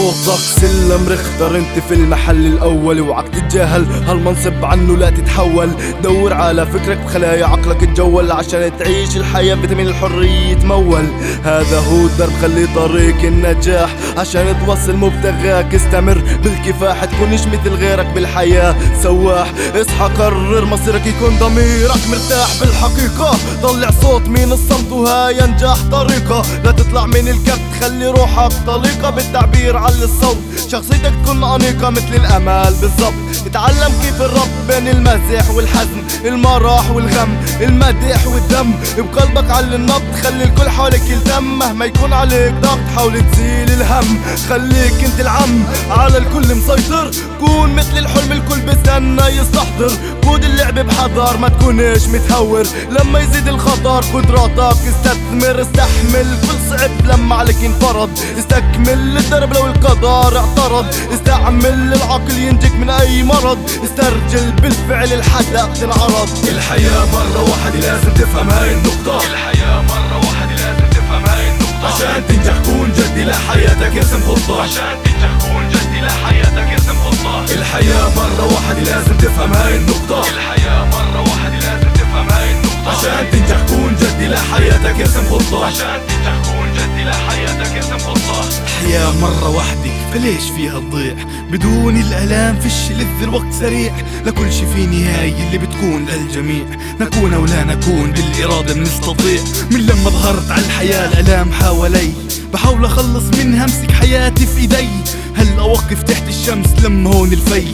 صوتك سلم رختر انت في المحل الأول وعك تتجاهل. هالمنصب عنه لا تتحول؟ دور على فكرك بخلايا عقلك تجول عشان تعيش الحياة فيتامين الحرية تمول هذا هو الدرب خلي طريق النجاح. عشان توصل مبتغاك استمر. بالكفاح تكونش مثل غيرك بالحياة. سواح اصحى قرر مصيرك يكون ضميرك مرتاح. بالحقيقة طلع صوت من الصمت وهاي أنجح طريقة. لا تطلع من الكبت خلي روحك طليقة بالتعبير على الصوت. شخصيتك تكون أنيقة مثل الأمال. بالضبط. اتعلم كيف الربط بين المزح والحزن المرح والغم المدح والدم. بقلبك على النبض. خلي الكل حولك يلتم. مهما يكون عليك ضغط حاول تزيل الهم. خليك انت العم. على الكل مسيطر. كون مثل الحلم الكل بستنى يستحضر. قود اللعب بحذر ما تكونش متهور. لما يزيد الخطر قدراتك استثمر استحمل. كل صعب لما عليك ينفرض استكمل الدرب لو القدر اعترض. استعمل العقل ينجيك من أي مرض. استرجل بالفعل الحدق تنعرض الحياة مرة واحدة لازم تفهم هاي النقطة. الحياة مرة واحدة لازم تفهم هاي النقطة. عشان تنجح كون جدي لحياتك ارسم خطة عشان تنجح كون جدي لحياتك ارسم خطة الحياة مرة واحدة لازم تفهم هاي النقطة. الحياة مرة واحدة لازم تفهم هاي النقطة. عشان تنجح كون جدي لحياتك ارسم خطة عشان تنجح جدي لحياتك ارسم خطة الحياة مرة واحدة فليش فيها تضيع؟ بدون الآلام فيش لذ الوقت سريع. لكل شي في نهاية اللي بتكون للجميع. نكون أو لا نكون بالإرادة بنستطيع. من لما ظهرت على الحياة الآلام حوالي. بحاول أخلص منها أمسك حياتي في إيدي. هل أوقف تحت الشمس لما هون الفي؟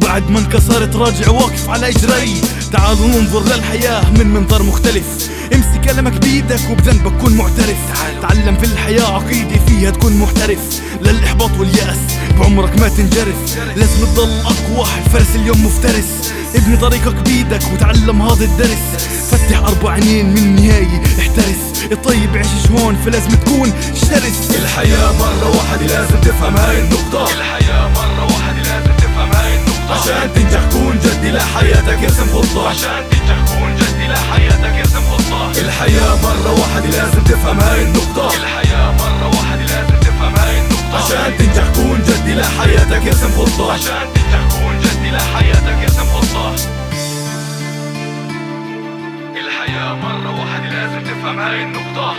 بعد ما انكسرت راجع واقف على إجري. تعالوا ننظر للحياة من منظر مختلف. امسك قلمك بيدك وبذنبك كن معترف. تعلم في الحياة عقيدة فيها تكون محترف. للإحباط واليأس بعمرك ما تنجرف. لازم تضل أقوى الفرس اليوم مفترس. ابني طريقك بيدك وتعلم هذا الدرس. فتح أربع عينين من النهاية احترس. الطيب عيش هون فلازم تكون شرس الحياة مرة واحدة لازم تفهم هاي النقطة. الحياة مرة عشان تنجح كون جدي لحياتك ارسم خطة. عشان تنجح كون جدي لحياتك ارسم خطة. الحياة مرة واحدة لازم تفهم هاي النقطة. الحياة مرة واحدة لازم تفهم هاي النقطة. عشان تنجح كون جدي لحياتك ارسم خطة. عشان تنجح كون جدي لحياتك ارسم خطة. الحياة مرة واحدة لازم تفهم هاي النقطة.